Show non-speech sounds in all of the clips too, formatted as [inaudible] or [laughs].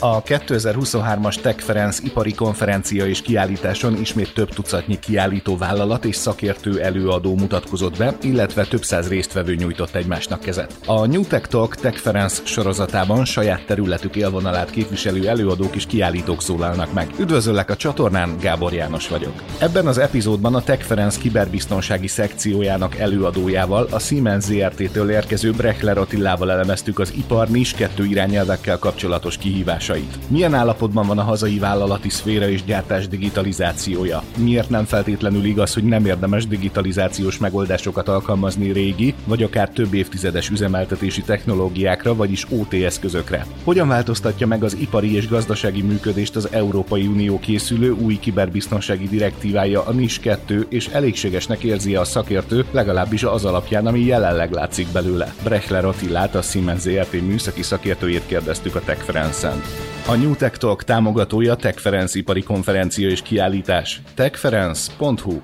A 2023-as Tech ipari konferencia és kiállításon ismét több tucatnyi kiállító vállalat és szakértő előadó mutatkozott be, illetve több száz résztvevő nyújtott egymásnak kezet. A New Tech Talk Tech sorozatában saját területük élvonalát képviselő előadók és kiállítók szólalnak meg. Üdvözöllek a csatornán, Gábor János vagyok. Ebben az epizódban a Tech kiberbiztonsági szekciójának előadójával, a Siemens ZRT-től érkező Brechler Attilával elemeztük az ipar NIS 2 irányelvekkel kapcsolatos kihívásait. Milyen állapotban van a hazai vállalati szféra és gyártás digitalizációja? Miért nem feltétlenül igaz, hogy nem érdemes digitalizációs megoldásokat alkalmazni régi, vagy akár több évtizedes üzemeltetési technológiákra, vagyis OT eszközökre? Hogyan változtatja meg az ipari és gazdasági működést az Európai Unió készülő új kiberbiztonsági direktívája a NIS 2, és elégségesnek érzi a szakértő, legalábbis az alapján, ami jelenleg látszik belőle. Brechler Attillát, a Siemens ZRT műszaki szakértőjét kérdeztük a Tech France-en. A New Tech Talk támogatója Tech ipari konferencia és kiállítás. techference.hu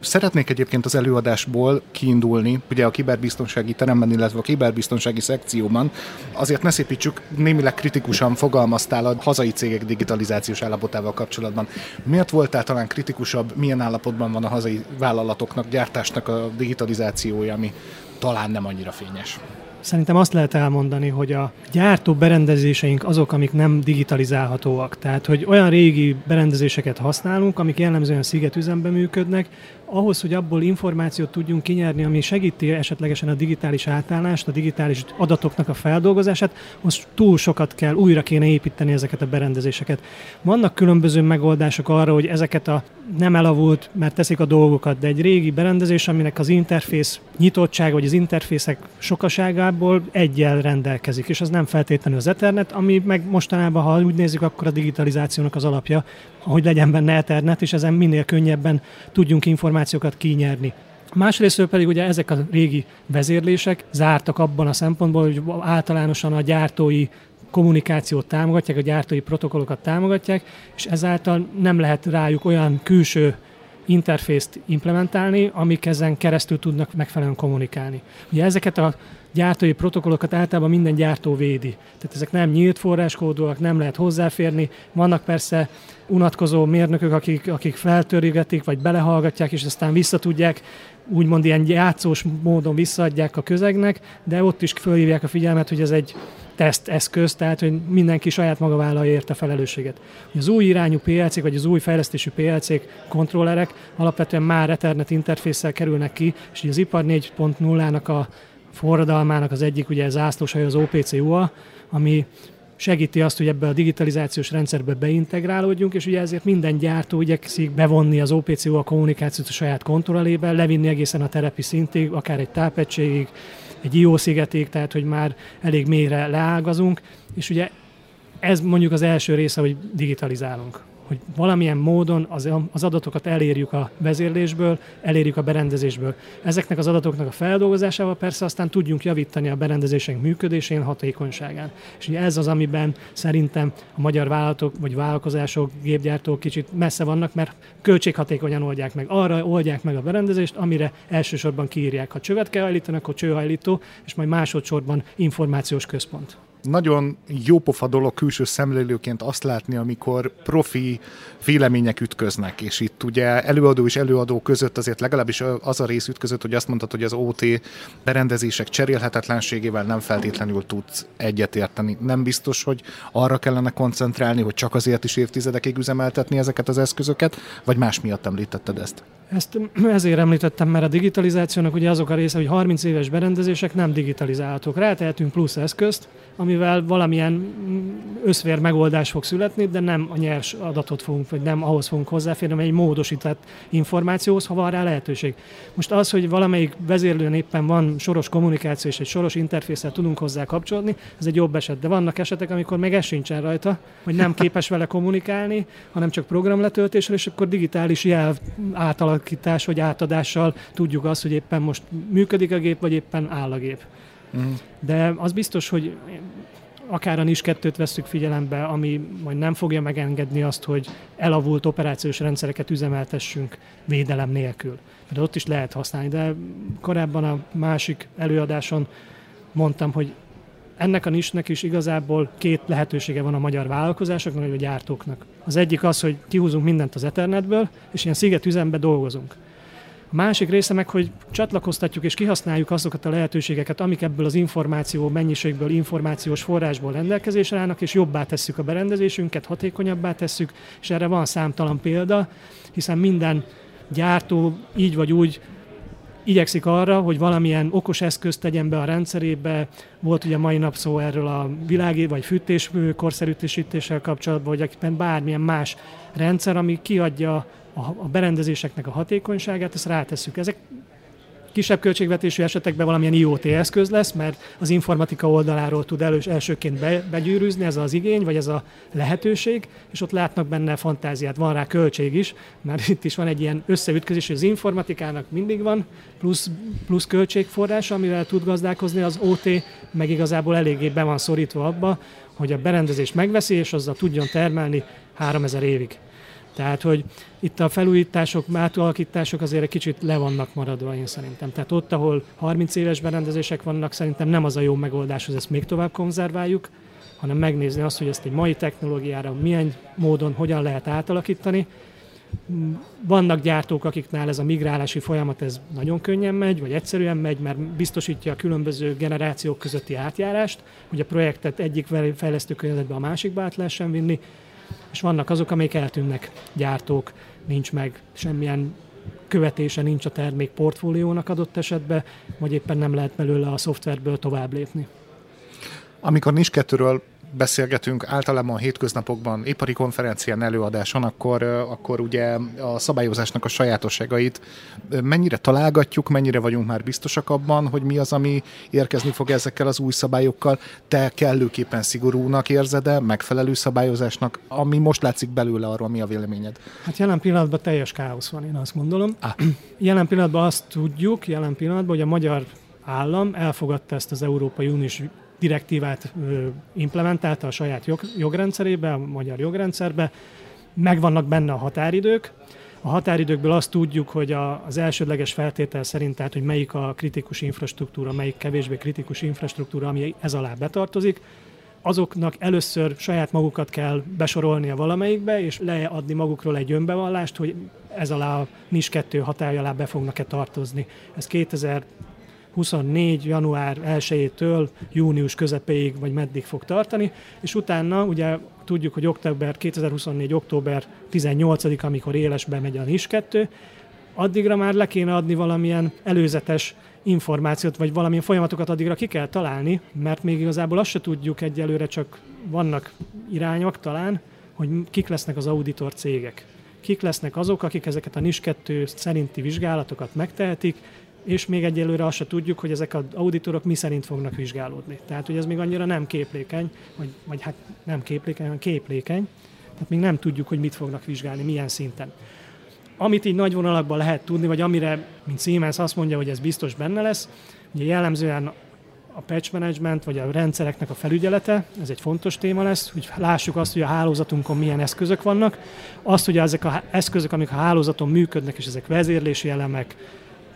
Szeretnék egyébként az előadásból kiindulni, ugye a kiberbiztonsági teremben, illetve a kiberbiztonsági szekcióban. Azért ne szépítsük, némileg kritikusan fogalmaztál a hazai cégek digitalizációs állapotával kapcsolatban. Miért voltál talán kritikusabb, milyen állapotban van a hazai vállalatoknak, gyártásnak a digitalizációja, ami talán nem annyira fényes? Szerintem azt lehet elmondani, hogy a gyártó berendezéseink azok, amik nem digitalizálhatóak. Tehát, hogy olyan régi berendezéseket használunk, amik jellemzően szigetüzemben működnek, ahhoz, hogy abból információt tudjunk kinyerni, ami segíti esetlegesen a digitális átállást, a digitális adatoknak a feldolgozását, az túl sokat kell, újra kéne építeni ezeket a berendezéseket. Vannak különböző megoldások arra, hogy ezeket a nem elavult, mert teszik a dolgokat, de egy régi berendezés, aminek az interfész nyitottsága, vagy az interfészek sokaságából egyel rendelkezik, és az nem feltétlenül az Ethernet, ami meg mostanában, ha úgy nézzük, akkor a digitalizációnak az alapja, hogy legyen benne Ethernet, és ezen minél könnyebben tudjunk információkat kinyerni. Másrészt pedig ugye ezek a régi vezérlések zártak abban a szempontból, hogy általánosan a gyártói kommunikációt támogatják, a gyártói protokollokat támogatják, és ezáltal nem lehet rájuk olyan külső interfészt implementálni, amik ezen keresztül tudnak megfelelően kommunikálni. Ugye ezeket a gyártói protokollokat általában minden gyártó védi. Tehát ezek nem nyílt forráskódúak, nem lehet hozzáférni. Vannak persze unatkozó mérnökök, akik, akik feltörigetik, vagy belehallgatják, és aztán visszatudják, úgymond ilyen játszós módon visszaadják a közegnek, de ott is fölhívják a figyelmet, hogy ez egy teszt eszköz, tehát hogy mindenki saját maga vállalja érte felelősséget. Az új irányú PLC-k, vagy az új fejlesztésű PLC-k, kontrollerek alapvetően már Ethernet interfésszel kerülnek ki, és az ipar 4.0-nak a forradalmának az egyik ugye zászlóshaj az OPC-UA, ami segíti azt, hogy ebbe a digitalizációs rendszerbe beintegrálódjunk, és ugye ezért minden gyártó igyekszik bevonni az OPCU a kommunikációt a saját kontrollébe, levinni egészen a terepi szintig, akár egy tápegységig, egy IO szigetig, tehát hogy már elég mélyre leágazunk, és ugye ez mondjuk az első része, hogy digitalizálunk hogy valamilyen módon az, az adatokat elérjük a vezérlésből, elérjük a berendezésből. Ezeknek az adatoknak a feldolgozásával persze aztán tudjunk javítani a berendezésünk működésén, hatékonyságán. És ugye ez az, amiben szerintem a magyar vállalatok vagy vállalkozások, gépgyártók kicsit messze vannak, mert költséghatékonyan oldják meg. Arra oldják meg a berendezést, amire elsősorban kiírják. Ha csövet kell hajlítani, akkor csőhajlító, és majd másodszorban információs központ nagyon jópofa dolog külső szemlélőként azt látni, amikor profi vélemények ütköznek, és itt ugye előadó és előadó között azért legalábbis az a rész ütközött, hogy azt mondtad, hogy az OT berendezések cserélhetetlenségével nem feltétlenül tudsz egyetérteni. Nem biztos, hogy arra kellene koncentrálni, hogy csak azért is évtizedekig üzemeltetni ezeket az eszközöket, vagy más miatt említetted ezt? Ezt [clears throat] ezért említettem, mert a digitalizációnak ugye azok a része, hogy 30 éves berendezések nem digitalizálhatók. Rátehetünk plusz eszközt, amivel valamilyen összvér megoldás fog születni, de nem a nyers adatot fogunk, vagy nem ahhoz fogunk hozzáférni, hanem egy módosított információhoz, ha van rá lehetőség. Most az, hogy valamelyik vezérlőn éppen van soros kommunikáció és egy soros interfésszel tudunk hozzá kapcsolódni, ez egy jobb eset. De vannak esetek, amikor meg ez sincsen rajta, hogy nem képes vele kommunikálni, hanem csak programletöltésre, és akkor digitális jel átalakítás vagy átadással tudjuk azt, hogy éppen most működik a gép, vagy éppen áll a gép. Uh-huh. De az biztos, hogy akár a NIS 2-t veszük figyelembe, ami majd nem fogja megengedni azt, hogy elavult operációs rendszereket üzemeltessünk védelem nélkül. Mert ott is lehet használni, de korábban a másik előadáson mondtam, hogy ennek a nisnek is igazából két lehetősége van a magyar vállalkozásoknak, vagy a gyártóknak. Az egyik az, hogy kihúzunk mindent az Ethernetből, és ilyen szigetüzembe dolgozunk. Másik része meg, hogy csatlakoztatjuk és kihasználjuk azokat a lehetőségeket, amik ebből az információ mennyiségből, információs forrásból rendelkezésre állnak, és jobbá tesszük a berendezésünket, hatékonyabbá tesszük, és erre van számtalan példa, hiszen minden gyártó így vagy úgy igyekszik arra, hogy valamilyen okos eszközt tegyen be a rendszerébe. Volt ugye mai nap szó erről a világi vagy fűtés korszerűtésítéssel kapcsolatban, vagy bármilyen más rendszer, ami kiadja a berendezéseknek a hatékonyságát, ezt rátesszük. Ezek kisebb költségvetésű esetekben valamilyen IoT eszköz lesz, mert az informatika oldaláról tud elős, elsőként be, begyűrűzni ez az igény, vagy ez a lehetőség, és ott látnak benne fantáziát, van rá költség is, mert itt is van egy ilyen összeütközés, hogy az informatikának mindig van plusz, plusz költségforrás, amivel tud gazdálkozni az OT, meg igazából eléggé be van szorítva abba, hogy a berendezést megveszi, és azzal tudjon termelni 3000 évig. Tehát, hogy itt a felújítások, átalakítások azért egy kicsit le vannak maradva, én szerintem. Tehát ott, ahol 30 éves berendezések vannak, szerintem nem az a jó megoldás, hogy ezt még tovább konzerváljuk, hanem megnézni azt, hogy ezt egy mai technológiára milyen módon, hogyan lehet átalakítani. Vannak gyártók, akiknál ez a migrálási folyamat ez nagyon könnyen megy, vagy egyszerűen megy, mert biztosítja a különböző generációk közötti átjárást, hogy a projektet egyik fejlesztő a másikba át lehessen vinni és vannak azok, amelyek eltűnnek, gyártók, nincs meg semmilyen követése nincs a termék portfóliónak adott esetben, vagy éppen nem lehet belőle a szoftverből tovább lépni. Amikor NIS 2-ről beszélgetünk általában a hétköznapokban, ipari konferencián, előadáson, akkor, akkor ugye a szabályozásnak a sajátosságait mennyire találgatjuk, mennyire vagyunk már biztosak abban, hogy mi az, ami érkezni fog ezekkel az új szabályokkal. Te kellőképpen szigorúnak érzed -e, megfelelő szabályozásnak, ami most látszik belőle arról, mi a véleményed? Hát jelen pillanatban teljes káosz van, én azt gondolom. Ah. [clears throat] Jelen pillanatban azt tudjuk, jelen pillanatban, hogy a magyar állam elfogadta ezt az Európai Uniós direktívát implementálta a saját jog, jogrendszerébe, a magyar jogrendszerbe, megvannak benne a határidők, a határidőkből azt tudjuk, hogy a, az elsődleges feltétel szerint, tehát hogy melyik a kritikus infrastruktúra, melyik kevésbé kritikus infrastruktúra, ami ez alá betartozik, azoknak először saját magukat kell besorolnia valamelyikbe, és leadni magukról egy önbevallást, hogy ez alá a NIS 2 hatály alá be fognak-e tartozni. Ez 2000 24. január 1-től június közepéig, vagy meddig fog tartani, és utána ugye tudjuk, hogy október 2024. október 18 amikor élesbe megy a NIS 2, addigra már le kéne adni valamilyen előzetes információt, vagy valamilyen folyamatokat addigra ki kell találni, mert még igazából azt se tudjuk egyelőre, csak vannak irányok talán, hogy kik lesznek az auditor cégek. Kik lesznek azok, akik ezeket a NIS 2 szerinti vizsgálatokat megtehetik, és még egyelőre azt se tudjuk, hogy ezek az auditorok mi szerint fognak vizsgálódni. Tehát, hogy ez még annyira nem képlékeny, vagy, vagy hát nem képlékeny, hanem képlékeny, tehát még nem tudjuk, hogy mit fognak vizsgálni, milyen szinten. Amit így nagy vonalakban lehet tudni, vagy amire, mint Siemens azt mondja, hogy ez biztos benne lesz, ugye jellemzően a patch management, vagy a rendszereknek a felügyelete, ez egy fontos téma lesz, hogy lássuk azt, hogy a hálózatunkon milyen eszközök vannak. Azt, hogy ezek az eszközök, amik a hálózaton működnek, és ezek vezérlési elemek,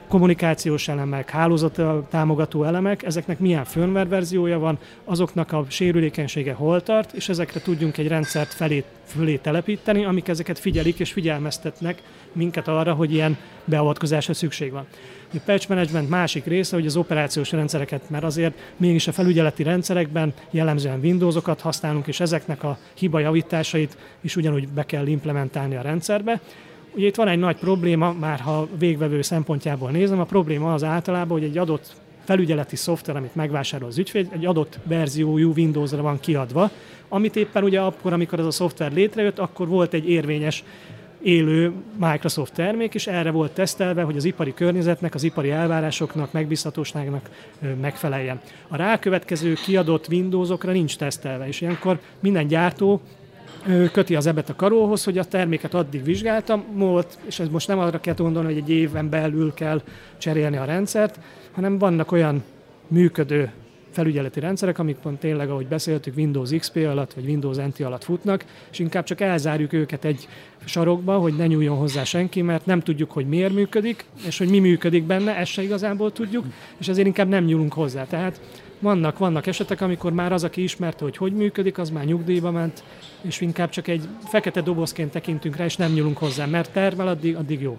kommunikációs elemek, hálózat támogató elemek, ezeknek milyen firmware verziója van, azoknak a sérülékenysége hol tart, és ezekre tudjunk egy rendszert felé, fölé telepíteni, amik ezeket figyelik és figyelmeztetnek minket arra, hogy ilyen beavatkozásra szükség van. A patch management másik része, hogy az operációs rendszereket, mert azért mégis a felügyeleti rendszerekben jellemzően Windowsokat használunk, és ezeknek a hibajavításait is ugyanúgy be kell implementálni a rendszerbe. Ugye itt van egy nagy probléma, már ha végvevő szempontjából nézem, a probléma az általában, hogy egy adott felügyeleti szoftver, amit megvásárol az ügyfél, egy adott verziójú Windows-ra van kiadva, amit éppen ugye akkor, amikor ez a szoftver létrejött, akkor volt egy érvényes élő Microsoft termék, és erre volt tesztelve, hogy az ipari környezetnek, az ipari elvárásoknak, megbízhatóságnak megfeleljen. A rákövetkező kiadott Windowsokra nincs tesztelve, és ilyenkor minden gyártó köti az ebet a karóhoz, hogy a terméket addig vizsgáltam, volt, és ez most nem arra kell gondolni, hogy egy éven belül kell cserélni a rendszert, hanem vannak olyan működő felügyeleti rendszerek, amik pont tényleg, ahogy beszéltük, Windows XP alatt vagy Windows NT alatt futnak, és inkább csak elzárjuk őket egy sarokba, hogy ne nyúljon hozzá senki, mert nem tudjuk, hogy miért működik, és hogy mi működik benne, ezt se igazából tudjuk, és ezért inkább nem nyúlunk hozzá. Tehát Vannak, vannak esetek, amikor már az, aki ismerte, hogy hogy működik, az már nyugdíjba ment, és inkább csak egy fekete dobozként tekintünk rá, és nem nyúlunk hozzá, mert tervel addig, addig jó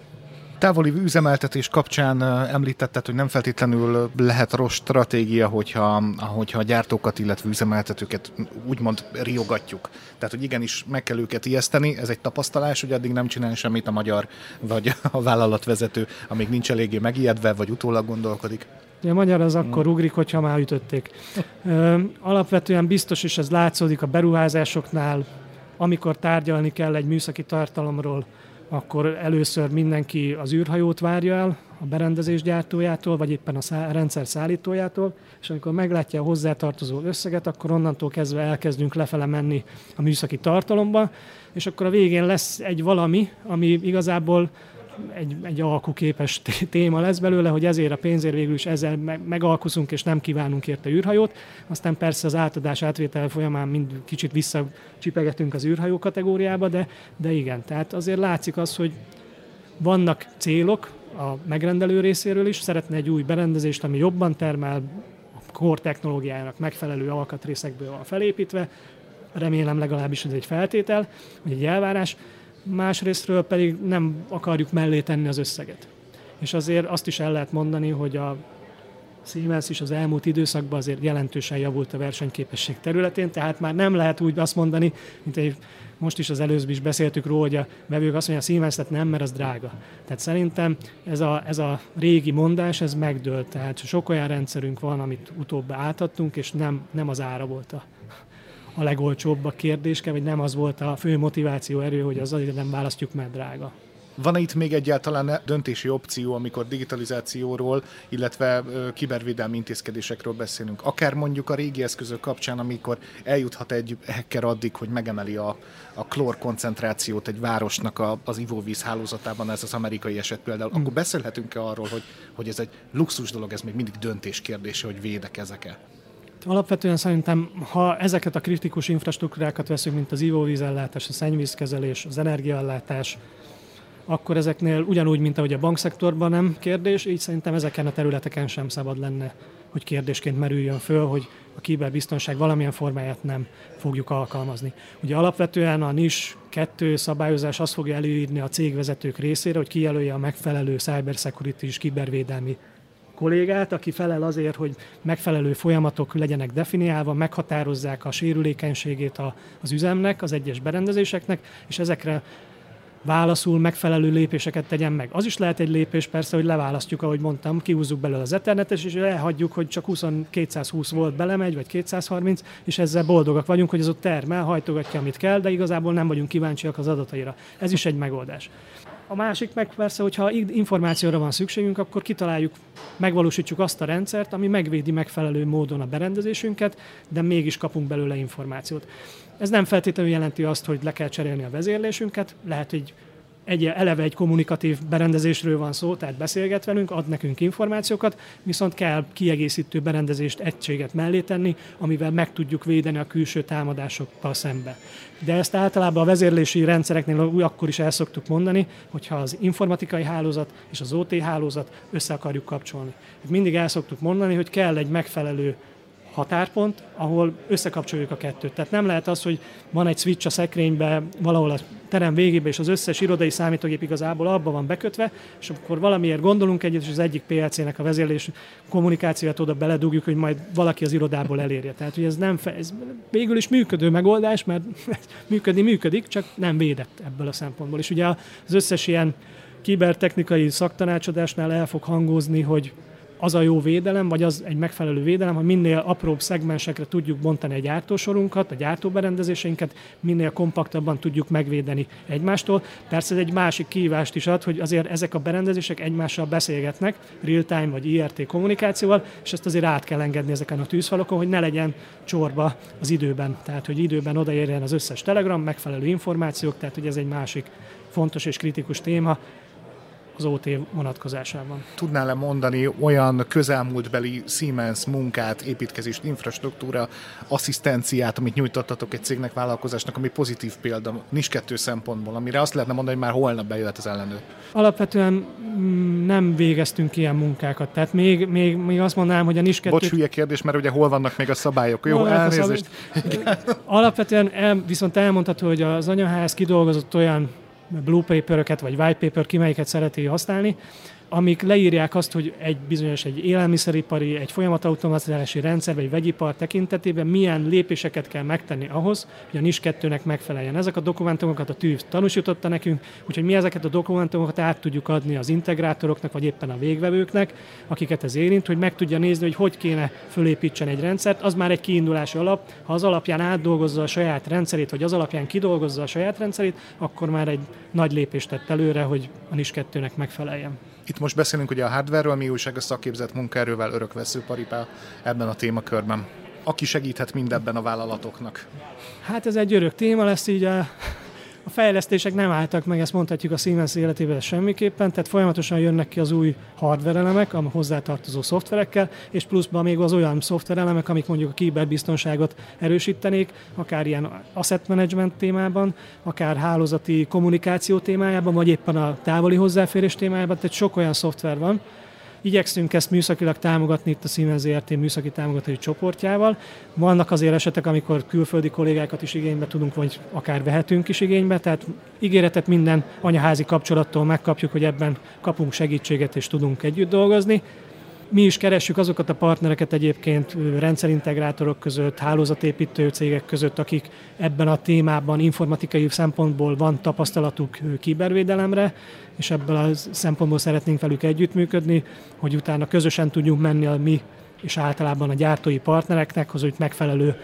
távoli üzemeltetés kapcsán említetted, hogy nem feltétlenül lehet rossz stratégia, hogyha, hogyha a gyártókat, illetve üzemeltetőket úgymond riogatjuk. Tehát, hogy igenis meg kell őket ijeszteni, ez egy tapasztalás, hogy addig nem csinál semmit a magyar vagy a vállalatvezető, amíg nincs eléggé megijedve, vagy utólag gondolkodik. A magyar az akkor ugrik, hogyha már ütötték. Alapvetően biztos, és ez látszódik a beruházásoknál, amikor tárgyalni kell egy műszaki tartalomról, akkor először mindenki az űrhajót várja el a berendezés gyártójától, vagy éppen a szá- rendszer szállítójától, és amikor meglátja a hozzátartozó összeget, akkor onnantól kezdve elkezdünk lefele menni a műszaki tartalomba, és akkor a végén lesz egy valami, ami igazából egy, egy alkuképes téma lesz belőle, hogy ezért a pénzért végül is ezzel megalkuszunk, és nem kívánunk érte űrhajót. Aztán persze az átadás átvétel folyamán mind kicsit visszacsipegetünk az űrhajó kategóriába, de, de igen, tehát azért látszik az, hogy vannak célok a megrendelő részéről is, szeretne egy új berendezést, ami jobban termel, a core technológiájának megfelelő alkatrészekből van felépítve, remélem legalábbis ez egy feltétel, vagy egy elvárás, másrésztről pedig nem akarjuk mellé tenni az összeget. És azért azt is el lehet mondani, hogy a Siemens is az elmúlt időszakban azért jelentősen javult a versenyképesség területén, tehát már nem lehet úgy azt mondani, mint egy, most is az előző is beszéltük róla, hogy a vevők azt mondja, a Siemens nem, mert az drága. Tehát szerintem ez a, ez a régi mondás, ez megdőlt. Tehát sok olyan rendszerünk van, amit utóbb átadtunk, és nem, nem az ára volt a a legolcsóbb a kérdéske, vagy nem az volt a fő motiváció erő, hogy az azért nem választjuk, mert drága. Van-e itt még egyáltalán döntési opció, amikor digitalizációról, illetve kibervédelmi intézkedésekről beszélünk? Akár mondjuk a régi eszközök kapcsán, amikor eljuthat egy hacker addig, hogy megemeli a, a klór koncentrációt egy városnak a, az ivóvíz hálózatában, ez az amerikai eset például, hmm. akkor beszélhetünk-e arról, hogy, hogy ez egy luxus dolog, ez még mindig döntés kérdése, hogy védek ezek-e? Alapvetően szerintem, ha ezeket a kritikus infrastruktúrákat veszünk, mint az ivóvízellátás, a szennyvízkezelés, az energiaellátás, akkor ezeknél ugyanúgy, mint ahogy a bankszektorban nem kérdés, így szerintem ezeken a területeken sem szabad lenne, hogy kérdésként merüljön föl, hogy a kiberbiztonság valamilyen formáját nem fogjuk alkalmazni. Ugye alapvetően a NIS 2 szabályozás azt fogja előírni a cégvezetők részére, hogy kijelölje a megfelelő cybersecurity és kibervédelmi kollégát, aki felel azért, hogy megfelelő folyamatok legyenek definiálva, meghatározzák a sérülékenységét az üzemnek, az egyes berendezéseknek, és ezekre válaszul megfelelő lépéseket tegyen meg. Az is lehet egy lépés persze, hogy leválasztjuk, ahogy mondtam, kihúzzuk belőle az ethernetes, és elhagyjuk, hogy csak 20, 220 volt belemegy, vagy 230, és ezzel boldogak vagyunk, hogy az ott termel, hajtogatja, amit kell, de igazából nem vagyunk kíváncsiak az adataira. Ez is egy megoldás. A másik meg persze, hogyha információra van szükségünk, akkor kitaláljuk, megvalósítsuk azt a rendszert, ami megvédi megfelelő módon a berendezésünket, de mégis kapunk belőle információt. Ez nem feltétlenül jelenti azt, hogy le kell cserélni a vezérlésünket, lehet, hogy egy, eleve egy kommunikatív berendezésről van szó, tehát beszélget velünk, ad nekünk információkat, viszont kell kiegészítő berendezést, egységet mellé tenni, amivel meg tudjuk védeni a külső támadásokkal szembe. De ezt általában a vezérlési rendszereknél úgy akkor is el szoktuk mondani, hogyha az informatikai hálózat és az OT hálózat össze akarjuk kapcsolni. Mindig el szoktuk mondani, hogy kell egy megfelelő határpont, ahol összekapcsoljuk a kettőt. Tehát nem lehet az, hogy van egy switch a szekrénybe, valahol a terem végébe, és az összes irodai számítógép igazából abba van bekötve, és akkor valamiért gondolunk egyet, és az egyik PLC-nek a vezérlés kommunikációját oda beledugjuk, hogy majd valaki az irodából elérje. Tehát, hogy ez nem fe, ez végül is működő megoldás, mert [laughs] működni működik, csak nem védett ebből a szempontból. És ugye az összes ilyen kibertechnikai szaktanácsadásnál el fog hangozni, hogy az a jó védelem, vagy az egy megfelelő védelem, hogy minél apróbb szegmensekre tudjuk bontani a gyártósorunkat, a gyártóberendezéseinket, minél kompaktabban tudjuk megvédeni egymástól. Persze ez egy másik kívást is ad, hogy azért ezek a berendezések egymással beszélgetnek, real-time vagy IRT kommunikációval, és ezt azért át kell engedni ezeken a tűzfalokon, hogy ne legyen csorba az időben. Tehát, hogy időben odaérjen az összes telegram, megfelelő információk, tehát hogy ez egy másik fontos és kritikus téma, az OT vonatkozásában. Tudnál-e mondani olyan közelmúltbeli Siemens munkát, építkezést, infrastruktúra, asszisztenciát, amit nyújtottatok egy cégnek, vállalkozásnak, ami pozitív példa NIS 2 szempontból, amire azt lehetne mondani, hogy már holnap bejöhet az ellenőr? Alapvetően mm, nem végeztünk ilyen munkákat. Tehát még, még, még azt mondanám, hogy a NIS 2... Bocs, hülye kérdés, mert ugye hol vannak még a szabályok? Jó, elnézést. Alapvetően el, viszont elmondható, hogy az anyaház kidolgozott olyan blue paper vagy white paper, ki melyiket szereti használni, amik leírják azt, hogy egy bizonyos egy élelmiszeripari, egy folyamatautomatizálási rendszer, vagy vegyipar tekintetében milyen lépéseket kell megtenni ahhoz, hogy a NIS 2-nek megfeleljen. Ezek a dokumentumokat a TÜV tanúsította nekünk, úgyhogy mi ezeket a dokumentumokat át tudjuk adni az integrátoroknak, vagy éppen a végvevőknek, akiket ez érint, hogy meg tudja nézni, hogy hogy kéne fölépítsen egy rendszert. Az már egy kiindulási alap. Ha az alapján átdolgozza a saját rendszerét, vagy az alapján kidolgozza a saját rendszerét, akkor már egy nagy lépést tett előre, hogy a NIS 2-nek megfeleljen. Most beszélünk ugye a hardware-ről, mi újság a szakképzett munkaerővel örökvesző paripá ebben a témakörben. Aki segíthet mindebben a vállalatoknak? Hát ez egy örök téma lesz, így a a fejlesztések nem álltak meg, ezt mondhatjuk a Siemens életében semmiképpen, tehát folyamatosan jönnek ki az új hardware elemek, a hozzátartozó szoftverekkel, és pluszban még az olyan szoftverelemek, amik mondjuk a kiberbiztonságot erősítenék, akár ilyen asset management témában, akár hálózati kommunikáció témájában, vagy éppen a távoli hozzáférés témájában, tehát sok olyan szoftver van, Igyekszünk ezt műszakilag támogatni itt a Siemens ZRT műszaki támogatói csoportjával. Vannak azért esetek, amikor külföldi kollégákat is igénybe tudunk, vagy akár vehetünk is igénybe, tehát ígéretet minden anyaházi kapcsolattól megkapjuk, hogy ebben kapunk segítséget és tudunk együtt dolgozni. Mi is keressük azokat a partnereket egyébként rendszerintegrátorok között, hálózatépítő cégek között, akik ebben a témában informatikai szempontból van tapasztalatuk kibervédelemre, és ebből a szempontból szeretnénk velük együttműködni, hogy utána közösen tudjunk menni a mi és általában a gyártói partnereknek, hogy megfelelő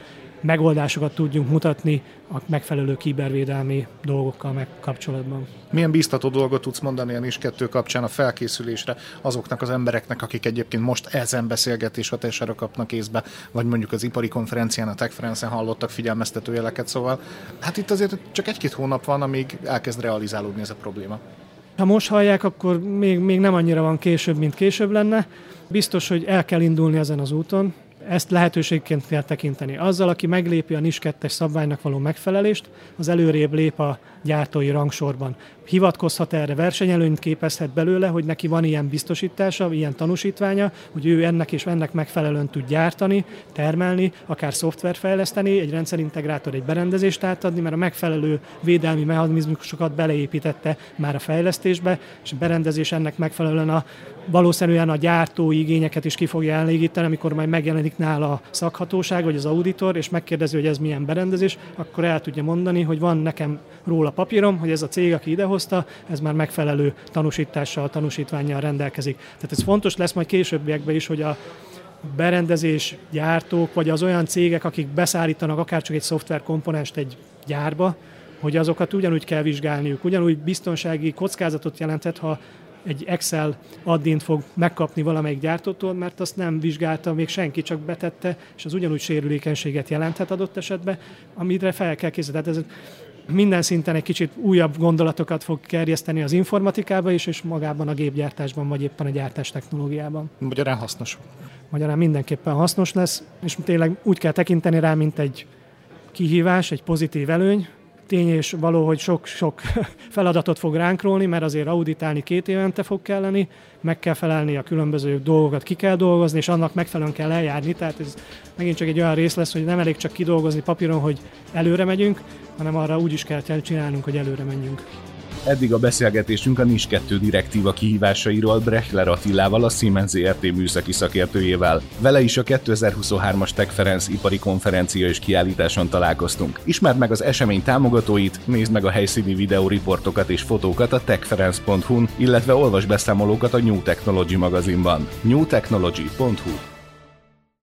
megoldásokat tudjunk mutatni a megfelelő kibervédelmi dolgokkal megkapcsolatban. Milyen biztató dolgot tudsz mondani a NIS 2 kapcsán a felkészülésre azoknak az embereknek, akik egyébként most ezen beszélgetés hatására kapnak észbe, vagy mondjuk az ipari konferencián, a TechFrance-en hallottak figyelmeztető jeleket, szóval hát itt azért csak egy-két hónap van, amíg elkezd realizálódni ez a probléma. Ha most hallják, akkor még, még nem annyira van később, mint később lenne. Biztos, hogy el kell indulni ezen az úton, ezt lehetőségként kell tekinteni. Azzal, aki meglépi a NIS 2 szabványnak való megfelelést, az előrébb lép a gyártói rangsorban. Hivatkozhat erre, versenyelőnyt képezhet belőle, hogy neki van ilyen biztosítása, ilyen tanúsítványa, hogy ő ennek és ennek megfelelően tud gyártani, termelni, akár szoftvert fejleszteni, egy rendszerintegrátor, egy berendezést átadni, mert a megfelelő védelmi mechanizmusokat beleépítette már a fejlesztésbe, és a berendezés ennek megfelelően a valószínűen a gyártó igényeket is ki fogja elégíteni, amikor majd megjelenik nála a szakhatóság vagy az auditor, és megkérdezi, hogy ez milyen berendezés, akkor el tudja mondani, hogy van nekem róla papírom, hogy ez a cég, aki idehozta, ez már megfelelő tanúsítással, tanúsítványjal rendelkezik. Tehát ez fontos lesz majd későbbiekben is, hogy a berendezés gyártók, vagy az olyan cégek, akik beszállítanak akár csak egy szoftverkomponest egy gyárba, hogy azokat ugyanúgy kell vizsgálniuk, ugyanúgy biztonsági kockázatot jelenthet, ha egy Excel addint fog megkapni valamelyik gyártótól, mert azt nem vizsgálta még senki, csak betette, és az ugyanúgy sérülékenységet jelenthet adott esetben, amire fel kell készíteni. Tehát ez minden szinten egy kicsit újabb gondolatokat fog kerjeszteni az informatikába is, és magában a gépgyártásban, vagy éppen a gyártás technológiában. Magyarán hasznos. Magyarán mindenképpen hasznos lesz, és tényleg úgy kell tekinteni rá, mint egy kihívás, egy pozitív előny, tény és való, hogy sok-sok [laughs] feladatot fog ránk rólni, mert azért auditálni két évente fog kelleni, meg kell felelni a különböző dolgokat, ki kell dolgozni, és annak megfelelően kell eljárni. Tehát ez megint csak egy olyan rész lesz, hogy nem elég csak kidolgozni papíron, hogy előre megyünk, hanem arra úgy is kell csinálnunk, hogy előre menjünk. Eddig a beszélgetésünk a NIS 2 direktíva kihívásairól Brechler Attilával, a Siemens ZRT műszaki szakértőjével. Vele is a 2023-as Tech Ferenc ipari konferencia és kiállításon találkoztunk. Ismerd meg az esemény támogatóit, nézd meg a helyszíni videóriportokat és fotókat a techference.hu-n, illetve olvasd beszámolókat a New Technology magazinban. newtechnology.hu